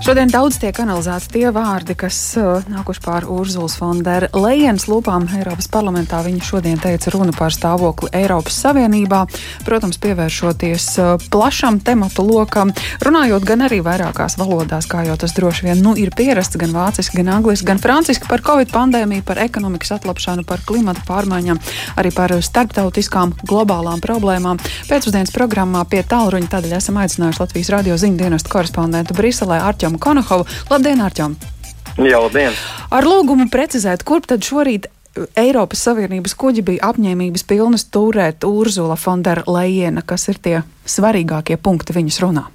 Šodien daudz tiek analizēti tie vārdi, kas uh, nākuši pār Urzulas Fondera Lejenas lūpām Eiropas parlamentā. Viņa šodien teica runu par stāvokli Eiropas Savienībā, protams, pievēršoties uh, plašam tematu lokam, runājot gan arī vairākās valodās, kā jau tas droši vien nu, ir pierasts, gan vāciski, gan angliski, gan franciski par Covid pandēmiju, par ekonomikas atlapšanu, par klimatu pārmaiņām, arī par starptautiskām globālām problēmām. Pēcpusdienas programmā pie tālruņa tādēļ esam aicinājuši Latvijas radio ziņu dienestu korespondentu Briselē Arķu Arķemu Konohovu. Labdien, Arķem! Jā, labdien! Ar lūgumu precizēt, kurp tad šorīt Eiropas Savienības kuģi bija apņēmības pilnas turēt Urzula Fondera Lejena, kas ir tie svarīgākie punkti viņas runā.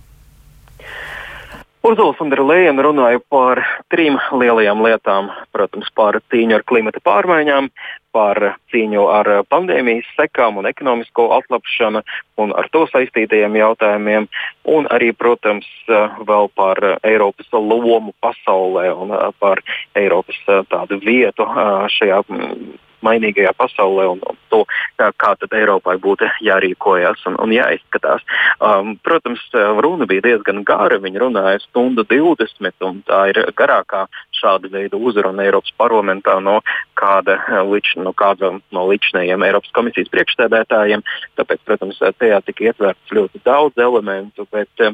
Urzula Fonderleina runāja par trim lielajām lietām. Protams, par cīņu ar klimata pārmaiņām, par cīņu ar pandēmijas sekām un ekonomisko atlapšanu un ar to saistītajiem jautājumiem, un arī, protams, vēl par Eiropas lomu pasaulē un par Eiropas tādu vietu šajā mainīgajā pasaulē un, un to, kā tad Eiropai būtu jārīkojas un, un jāizskatās. Um, protams, runa bija diezgan gara. Viņa runāja stundu 20, un tā ir garākā šāda veida uzruna Eiropas parlamentā no kāda, lič, no kāda no līdzinējiem Eiropas komisijas priekšstādētājiem. Tāpēc, protams, tajā tika ietverts ļoti daudz elementu, bet uh,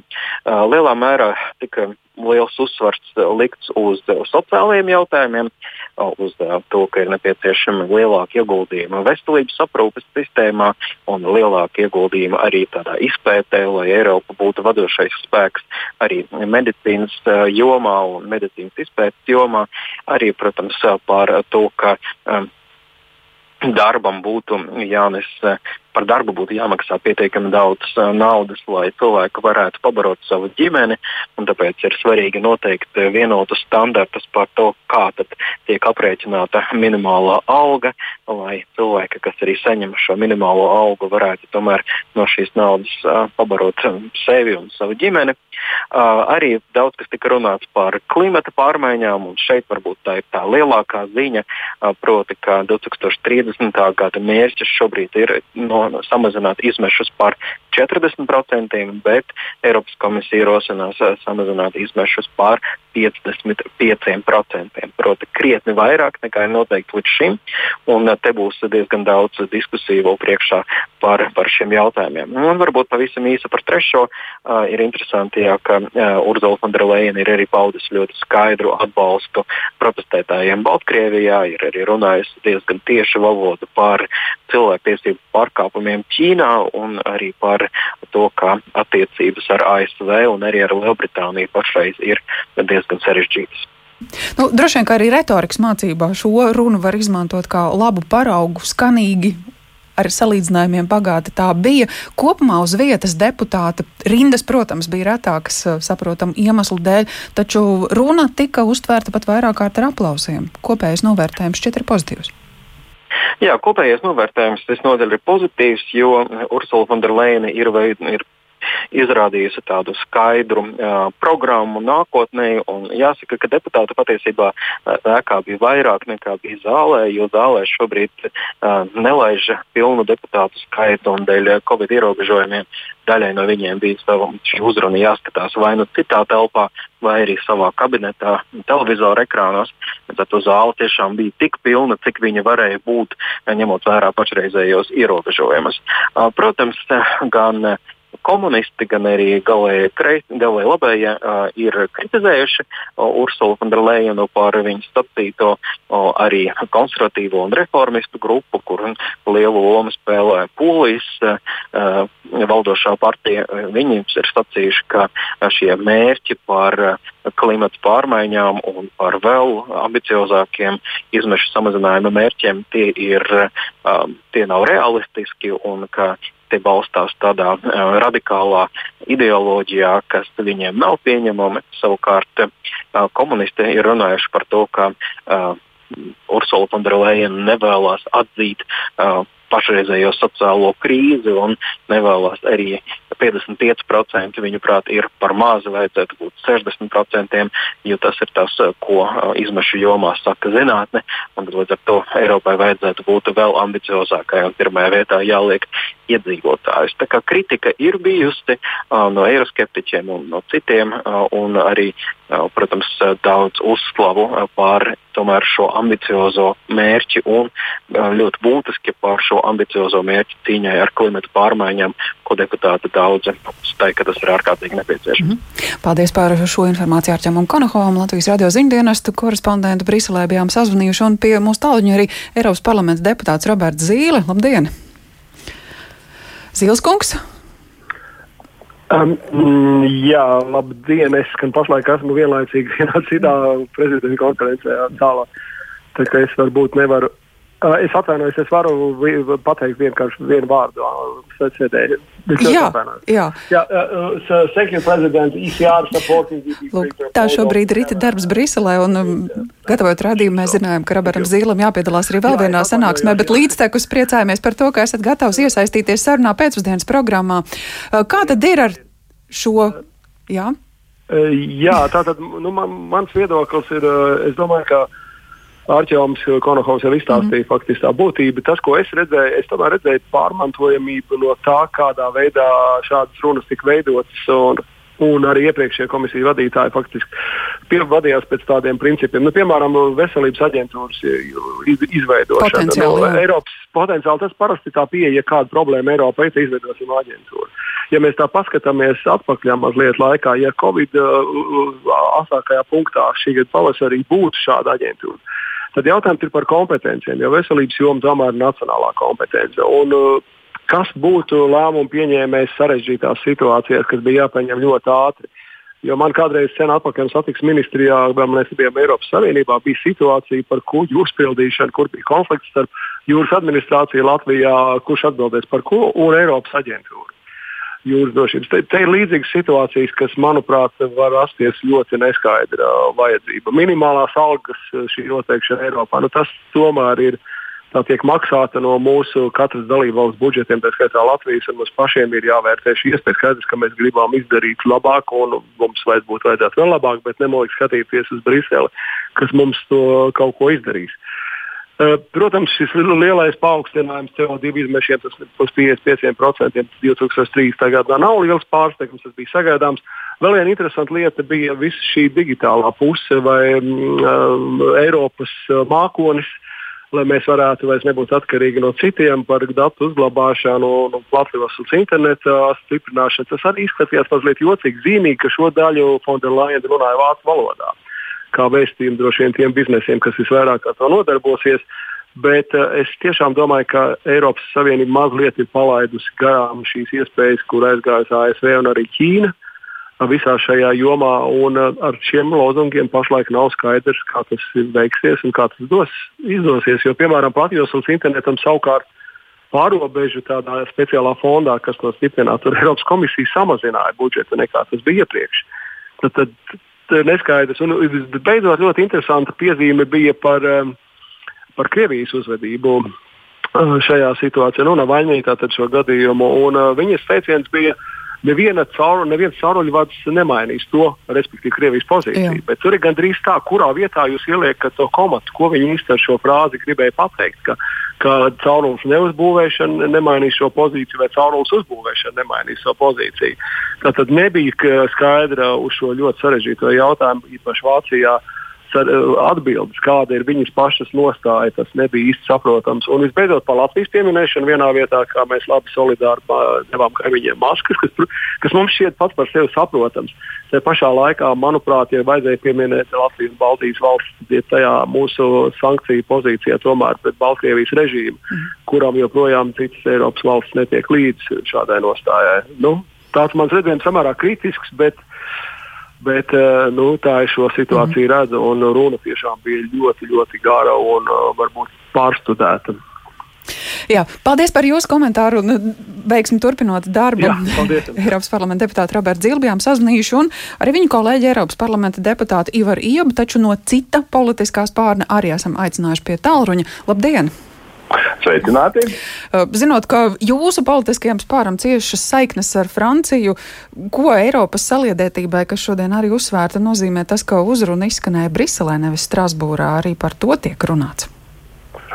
lielā mērā tika liels uzsvars likts uz sociālajiem jautājumiem, uz to, ka ir nepieciešama lielāka ieguldījuma veselības aprūpes sistēmā un lielāka ieguldījuma arī tādā izpētē, lai Eiropa būtu vadošais spēks arī medicīnas jomā un medicīnas izpētes jomā. Arī, protams, par to, ka um, darbam būtu jānes par darbu būtu jāmaksā pietiekami daudz uh, naudas, lai cilvēki varētu pabarot savu ģimeni. Tāpēc ir svarīgi noteikt vienotus standartus par to, kā tiek aprēķināta minimālā alga, lai cilvēki, kas arī saņem šo minimālo algu, varētu tomēr no šīs naudas uh, pabarot sevi un savu ģimeni. Uh, arī daudz kas tika runāts par klimata pārmaiņām, un šeit varbūt tā ir tā lielākā ziņa, uh, proti, ka 2030. gada mērķis šobrīd ir no samazināt izmešus par 40%, bet Eiropas komisija ierosinās eh, samazināt izmešus par 55%. Proti, krietni vairāk nekā ir noteikti līdz šim. Un eh, te būs diezgan daudz diskusiju vēl priekšā par, par šiem jautājumiem. Un varbūt pavisam īsi par trešo. Uh, ir interesanti, jā, ka uh, Urzula Fonderleina ir arī paudis ļoti skaidru atbalstu protestētājiem Baltkrievijā, ir arī runājusi diezgan tieši valodu par cilvēktiesību pārkāpumiem Ķīnā un arī par to, ka attiecības ar ASV un arī ar Lielbritāniju pašreiz ir diezgan sarežģītas. Nu, droši vien, ka arī retorikas mācībā šo runu var izmantot kā labu paraugu, skanīgi ar salīdzinājumiem bagāta tā bija. Kopumā uz vietas deputāta rindas, protams, bija retākas, saprotam, iemeslu dēļ, taču runa tika uztvērta pat vairāk kārt ar aplausiem. Kopējais novērtējums šķiet ir pozitīvs. Jā, kopējais novērtējums visnotaļ ir pozitīvs, jo Ursula von der Leine ir, veid, ir izrādījusi tādu skaidru uh, programmu nākotnē. Jāsaka, ka deputāti patiesībā ēkā uh, bija vairāk nekā bija zālē, jo zālē šobrīd uh, nelaiž pilnu deputātu skaitu un dēļ Covid ierobežojumiem. Daļai no viņiem bija sava uzruna jāskatās vai nu citā telpā, vai arī savā kabinetā, televizora ekrānos. Tad zāle tiešām bija tik pilna, cik viņa varēja būt, ņemot vērā pašreizējos ierobežojumus. Protams, gan komunisti, gan arī galēji labējie uh, ir kritizējuši uh, Ursulu von der Leyenu par viņas sacīto uh, arī konservatīvo un reformistu grupu, kur lielu lomu spēlē Polijas uh, valdošā partija. Viņi ir sacījuši, ka šie mērķi par klimata pārmaiņām un par vēl ambiciozākiem izmešu samazinājuma mērķiem tie, ir, um, tie nav realistiski un ka tie balstās tādā uh, radikālā ideoloģijā, kas viņiem nav pieņemama. Savukārt uh, komunisti ir runājuši par to, ka uh, Ursula von der Leyen nevēlas atzīt uh, pašreizējo sociālo krīzi un nevēlas arī 55% viņuprāt ir par mazu, vajadzētu būt 60%, jo tas ir tas, ko izmešu jomā saka zinātne. Līdz ar to Eiropai vajadzētu būt vēl ambiciozākai un pirmajā vietā jāliek iedzīvotājus. Tā kā kritika ir bijusi uh, no eiroskeptiķiem un no citiem, uh, un arī, uh, protams, daudz uzslavu uh, par tomēr šo ambiciozo mērķi un uh, ļoti būtiski par šo ambiciozo mērķi cīņai ar klimatu pārmaiņām, ko deputāti daudzi uzstāja, ka tas ir ārkārtīgi nepieciešams. Mm -hmm. Paldies par šo informāciju Arčamam Konohovam, Latvijas radio ziņdienestu korespondentu Briselē bijām sazvanījuši un pie mūsu tāluņa arī Eiropas parlamenta deputāts Roberts Zīle. Labdien! Zīles kungs! Um, jā, labdien! Es gan pašlaik esmu vienlaicīgi vienā citā prezidenta konferencē. Tālā. Tā kā es varbūt nevaru es atvainojos, es varu pateikt vienkārši vienu vārdu. Sēdēju. Jā, jā. jā uh, supporting Lūk, tā šobrīd rīta darbs Briselē, un um, gatavojot radījumu, mēs zinājām, ka Robertam Zīlam jāpiedalās arī vēl vienā sanāksmē, bet līdztekus priecājamies par to, ka esat gatavs iesaistīties sarunā pēcpusdienas programmā. Kā tad ir ar šo? Jā, jā tātad nu, man, mans viedoklis ir, es domāju, ka Arčēns Konohovs jau izstāstīja mm faktiski tā būtība. Tas, ko es redzēju, es tomēr redzēju pārmantojamību no tā, kādā veidā šādas runas tika veidotas. Un, un arī iepriekšējie komisiju vadītāji faktiski vadījās pēc tādiem principiem. Nu, piemēram, veselības aģentūras izveidošana. Potenciāli, no, Eiropas potenciāli tas parasti tā pieeja, ja kāda problēma Eiropā ir, izveidosim aģentūru. Ja mēs tā paskatāmies atpakaļ mazliet laikā, ja Covid uh, asākajā punktā šī gada pavasarī būtu šāda aģentūra, Tad jautājums ir par kompetencijiem, jo veselības joma tomēr ir nacionālā kompetence. Un, uh, kas būtu lēmumu pieņēmējs sarežģītās situācijās, kas bija jāpieņem ļoti ātri? Jo man kādreiz sen atpakaļ satiksmes ministrijā, kad mēs bijām Eiropas Savienībā, bija situācija par kuģu uzpildīšanu, kur bija konflikts starp jūras administrāciju Latvijā, kurš atbildēs par ko, un Eiropas aģentūru jūras drošības. Te, te ir līdzīgas situācijas, kas, manuprāt, var rasties ļoti neskaidra vajadzība. Minimālās algas eh, šī noteikšana Eiropā, nu, tas tomēr ir. Tā tiek maksāta no mūsu katras dalībvalsts budžetiem, tā skaitā Latvijas, un mums pašiem ir jāvērtē šī iespēja. Skaidrs, ka mēs gribam izdarīt labāk, un mums vajag būt vajadzētu vēl labāk, bet nemoliek skatīties uz Briseli, kas mums to kaut ko izdarīs. Uh, protams, šis lielais paaugstinājums CO2 izmešiem, būs 55% 2030. gadā, nav liels pārsteigums, tas bija sagaidāms. Vēl viena interesanta lieta bija visa šī digitālā puse vai um, Eiropas uh, mākonis, lai mēs varētu vairs nebūt atkarīgi no citiem par datu uzglabāšanu un platjoslas interneta stiprināšanu. Tas arī izskatījās mazliet jocīgi, zīmīgi, ka šo daļu Fonderlaina runāja vācu valodā. Uh, kā vēstījumu droši vien tiem biznesiem, kas visvairāk ar to nodarbosies. Bet uh, es tiešām domāju, ka Eiropas Savienība mazliet ir palaidusi garām šīs iespējas, kur aizgājas ASV un arī Ķīna visā šajā jomā. Uh, ar šiem lozungiem pašlaik nav skaidrs, kā tas veiksies un kā tas dos, izdosies. Jo, piemēram, platjoslas internetam savukārt pārobežu tādā speciālā fondā, kas to stiprinātu, Eiropas komisija samazināja budžetu nekā tas bija iepriekš. Tad, tad Eh, neskaidrs. Un beidzot, ļoti interesanta piezīme bija par, eh, par Krievijas uzvedību eh, šajā situācijā, nu, Navaļņī tātad šo gadījumu. Un, viņas teiciens bija, neviena cauru, neviens cauruļvads nemainīs to, respektīvi, Krievijas pozīciju. Jā. Bet tur ir gandrīz tā, kurā vietā jūs ieliekat to komatu, ko viņi īstenībā ar šo frāzi gribēja pateikt. Ka, ka caurums neuzbūvēšana nemainīs šo pozīciju, vai caurums uzbūvēšana nemainīs šo pozīciju. Tātad nebija skaidra uz šo ļoti sarežģīto jautājumu, īpaši Vācijā. Atbildes, kāda ir viņas pašas nostāja, tas nebija īsti saprotams. Un visbeidzot, par Latvijas pieminēšanu vienā vietā, kā mēs labi solidāri devām kaimiņiem maskas, kas, kas mums šķiet pats par sevi saprotams. Te pašā laikā, manuprāt, ja vajadzēja pieminēt Latvijas un Baltijas valsts, tad tajā mūsu sankciju pozīcijā tomēr pret Baltkrievijas režīmu, mm. kuram joprojām citas Eiropas valsts netiek līdz šādai nostājai. Nu, tāds mans redzējums samērā kritisks, bet, bet eh, nu, tā es šo situāciju mm. redzu, un runa tiešām bija ļoti, ļoti gara un uh, varbūt pārstudēta. Jā, paldies par jūsu komentāru un veiksmi turpinot darbu. Jā, paldies. Eiropas parlamenta deputāta Roberta Zilbjām sazvanījuši un arī viņu kolēģi Eiropas parlamenta deputāta Ivar Iebu, taču no cita politiskā spārna arī esam aicinājuši pie tālruņa. Labdien! Sveicināti! Uh, zinot, ka jūsu politiskajam spāram ciešas saiknes ar Franciju, ko Eiropas saliedētībai, kas šodien arī uzsvērta, nozīmē tas, ka uzruna izskanēja Briselē, nevis Strasbūrā, arī par to tiek runāts?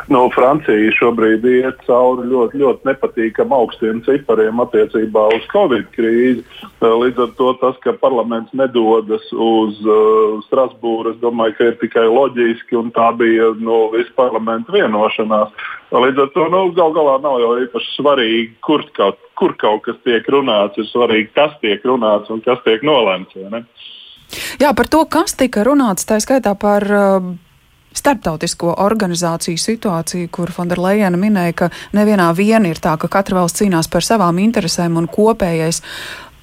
Nu, Francija šobrīd iet cauri ļoti, ļoti nepatīkamiem augstiem cipariem attiecībā uz Covid krīzi. Līdz ar to tas, ka parlaments nedodas uz uh, Strasbūru, es domāju, ka ir tikai loģiski, un tā bija nu, visa parlamenta vienošanās. Līdz ar to nu, gal galā nav jau īpaši svarīgi, kur kaut, kur kaut kas tiek runāts, ir svarīgi, kas tiek runāts un kas tiek nolemts. Jā, par to, kas tika runāts, tā skaitā par uh, starptautisko organizāciju situāciju, kur Fonderleina minēja, ka nevienā viena ir tā, ka katra valsts cīnās par savām interesēm un kopējais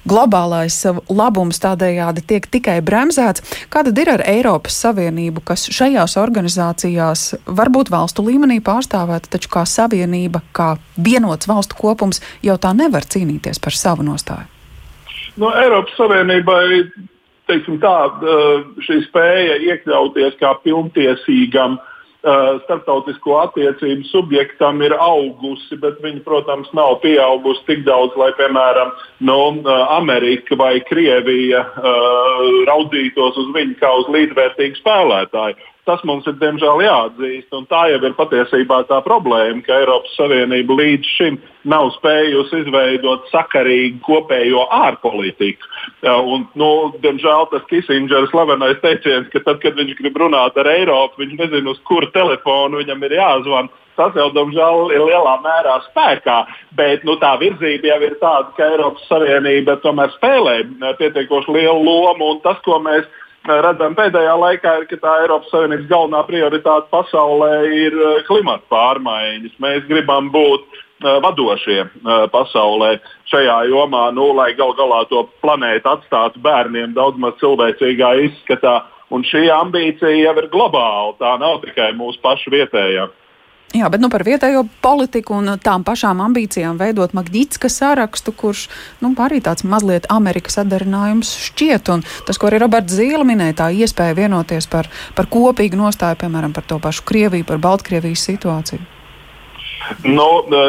globālais labums tādējādi tiek tikai bremzēts. Kāda ir ar Eiropas Savienību, kas šajās organizācijās varbūt valstu līmenī pārstāvēta, taču kā savienība, kā vienots valstu kopums jau tā nevar cīnīties par savu nostāju? No Eiropas Savienībai teiksim, tā, šī spēja iekļauties kā pilntiesīgam starptautisko attiecību subjektam ir augusi, bet viņa, protams, nav pieaugusi tik daudz, lai, piemēram, nu, Amerika vai Krievija raudzītos uz viņu kā uz līdzvērtīgu spēlētāju. Tas mums ir diemžēl jāatzīst, un tā jau ir patiesībā tā problēma, ka Eiropas Savienība līdz šim nav spējusi izveidot sakarīgu kopējo ārpolitiku. Un, nu, diemžēl tas Kisingers slavenais teiciens, ka tad, kad viņš grib runāt ar Eiropu, viņš nezina, uz kuru telefonu viņam ir jāzvan. Tas jau, diemžēl, ir lielā mērā spēkā, bet nu, tā virzība jau ir tāda, ka Eiropas Savienība tomēr spēlē pietiekoši lielu lomu, tas, ko mēs redzam pēdējā laikā, ir, ka tā Eiropas Savienības galvenā prioritāte pasaulē ir eh, klimata pārmaiņas. Mēs gribam būt uh, vadošie uh, pasaulē šajā jomā, nu, lai gal galā to planētu atstātu bērniem daudz maz cilvēcīgā izskatā. Un šī ambīcija jau ir globāla, tā nav tikai mūsu pašu vietējā. Jā, bet nu, par vietējo politiku un tām pašām ambīcijām veidot Magnitska sarakstu, kurš nu, arī tāds mazliet Amerikas atdarinājums šķiet. Un tas, ko arī Roberts Zīle minēja, tā iespēja vienoties par, par kopīgu nostāju, piemēram, par to pašu Krieviju, par Baltkrievijas situāciju. No, nu,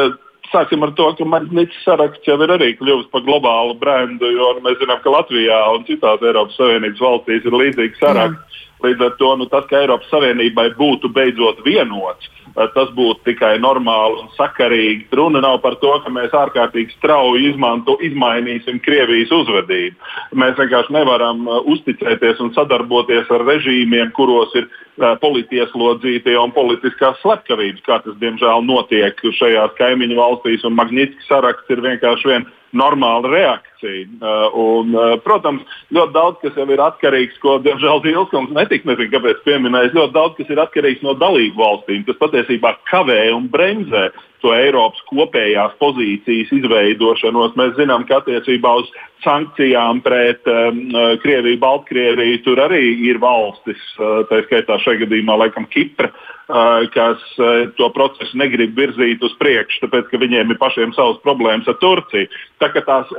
Sāksim ar to, ka Magnitskas saraksts jau ir arī kļuvis par globālu brendu, jo mēs zinām, ka Latvijā un citās Eiropas Savienības valstīs ir līdzīgs saraksts. Līdz ar to nu, tas, ka Eiropas Savienībai būtu beidzot vienots, tas būtu tikai normāli un sakarīgi. Runa nav par to, ka mēs ārkārtīgi strauji izmanto, izmainīsim Krievijas uzvedību. Mēs vienkārši nevaram uh, uzticēties un sadarboties ar režīmiem, kuros ir uh, politieslodzītie un politiskās slepkavības, kā tas diemžēl notiek šajās kaimiņu valstīs. Magnitskis saraksts ir vienkārši viens normāla reakcija. Uh, un, uh, protams, ļoti daudz kas jau ir atkarīgs, ko diemžēl Zilskons netika, nezinu, kāpēc pieminējis, ļoti daudz kas ir atkarīgs no dalību valstīm, kas patiesībā kavē un bremzē to Eiropas kopējās pozīcijas izveidošanos. Mēs zinām, ka attiecībā uz sankcijām pret um, uh, Krieviju, Baltkrieviju tur arī ir valstis, uh, tā skaitā šajā gadījumā laikam Kipra, uh, kas uh, to procesu negrib virzīt uz priekšu, tāpēc ka viņiem ir pašiem savas problēmas ar Turciju. Tā kā tās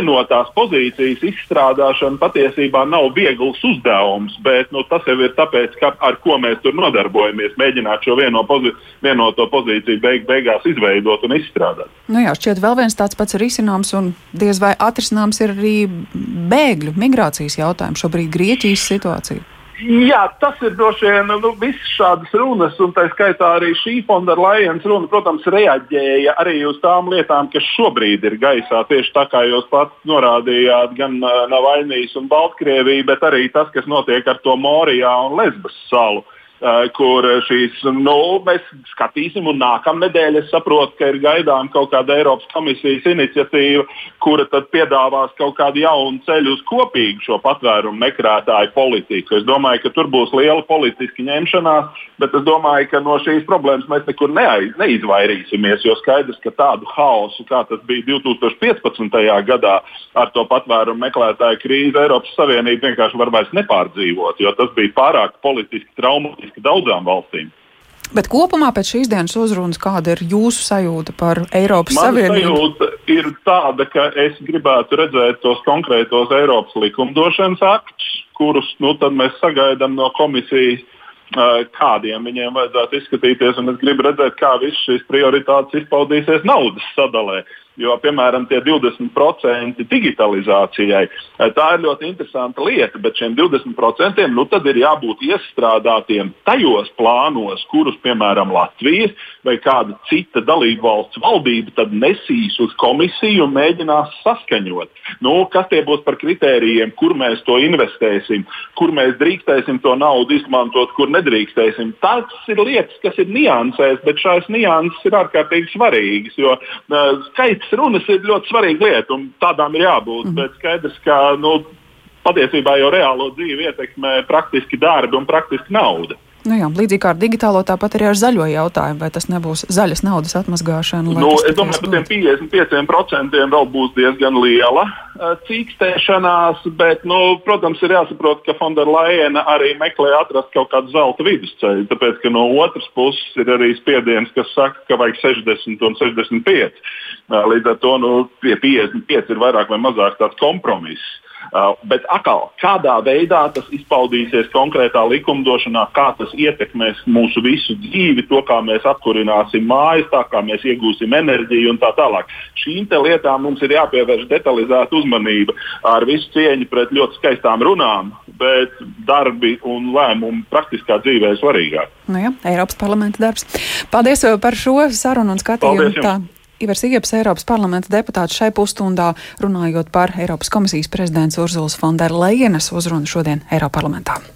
vienotās pozīcijas izstrādāšana patiesībā nav viegls uzdevums, bet nu, tas jau ir tāpēc, ka, ar ko mēs tur nodarbojamies, mēģināt šo vieno pozi vienoto pozīciju beig beigās izveidot un izstrādāt. Nu jā, šķiet vēl viens tāds pats risināms un diez vai atrisināms ir arī bēgļu migrācijas jautājums šobrīd Grieķijas situācija. Jā, tas ir droši vien nu, visas šādas runas, un tā skaitā arī šī fonda Lajens runa, protams, reaģēja arī uz tām lietām, kas šobrīd ir gaisā. Tieši tā kā jūs pats norādījāt, gan uh, Navaļnijas un Baltkrievija, bet arī tas, kas notiek ar to Morijā un Lesbas salu. Uh, kur šīs, nu, mēs skatīsim, un nākamnedēļ es saprotu, ka ir gaidām kaut kāda Eiropas komisijas iniciatīva, kura tad piedāvās kaut kādu jaunu ceļu uz kopīgu šo patvērumu meklētāju politiku. Es domāju, ka tur būs liela politiska ņemšanās, bet es domāju, ka no šīs problēmas mēs nekur neaiz, neizvairīsimies, jo skaidrs, ka tādu haosu, kā tas bija 2015. gadā ar to patvērumu meklētāju krīzi, Eiropas Savienība vienkārši var vairs nepārdzīvot, jo tas bija pārāk politiski traumatiski praktiski daudzām valstīm. Bet kopumā pēc šīs dienas uzrunas, kāda ir jūsu sajūta par Eiropas Mana Savienību? Sajūta ir tāda, ka es gribētu redzēt tos konkrētos Eiropas likumdošanas aktus, kurus nu, mēs sagaidām no komisijas, kādiem viņiem vajadzētu izskatīties. Es gribu redzēt, kā visas šīs prioritātes izpaudīsies naudas sadalē. Jo, piemēram, tie 20% digitalizācijai, eh, tā ir ļoti interesanta lieta, bet šiem 20% nu, ir jābūt iestrādātiem tajos plānos, kurus, piemēram, Latvijas vai kāda cita dalību valsts valdība nesīs uz komisiju un mēģinās saskaņot. Nu, kas tie būs par kritērijiem, kur mēs to investēsim, kur mēs drīkstēsim to naudu izmantot, kur nedrīkstēsim. Tas ir lietas, kas ir niansēs, bet šīs nianses ir ārkārtīgi svarīgas. Jo uh, skaits runas ir ļoti svarīga lieta, un tādām ir jābūt. Mm. Bet skaidrs, ka nu, patiesībā jau reālo dzīvi ietekmē praktiski darbi un praktiski nauda. Nu jā, līdzīgi kā ar digitālo, tāpat arī ar zaļo jautājumu, vai tas nebūs zaļas naudas atmazgāšana. Nu, es domāju, ka tiem 55% vēl būs diezgan liela uh, cīkstēšanās, bet, nu, protams, ir jāsaprot, ka Fonderlaina arī meklē atrast kaut kādu zelta vidusceļu, tāpēc, ka no otras puses ir arī spiediens, kas saka, ka vajag 60 un 65. Uh, līdz ar to nu, pie 55 ir vairāk vai mazāk tāds kompromiss. Uh, bet atkal, kādā veidā tas izpaudīsies konkrētā likumdošanā, kā tas ietekmēs mūsu visu dzīvi, to, kā mēs apkurināsim mājas, tā kā mēs iegūsim enerģiju un tā tālāk. Šīm lietām mums ir jāpievērš detalizēta uzmanība ar visu cieņu pret ļoti skaistām runām, bet darbi un lēmumi praktiskā dzīvē ir svarīgāk. Nu jā, Eiropas parlamenta darbs. Paldies par šo sarunu un skatījumu. Ivars Ieps, Eiropas parlamenta deputāts šai pusstundā runājot par Eiropas komisijas prezidents Urzulas Fonderlejenes uzrunu šodien Eiropas parlamentā.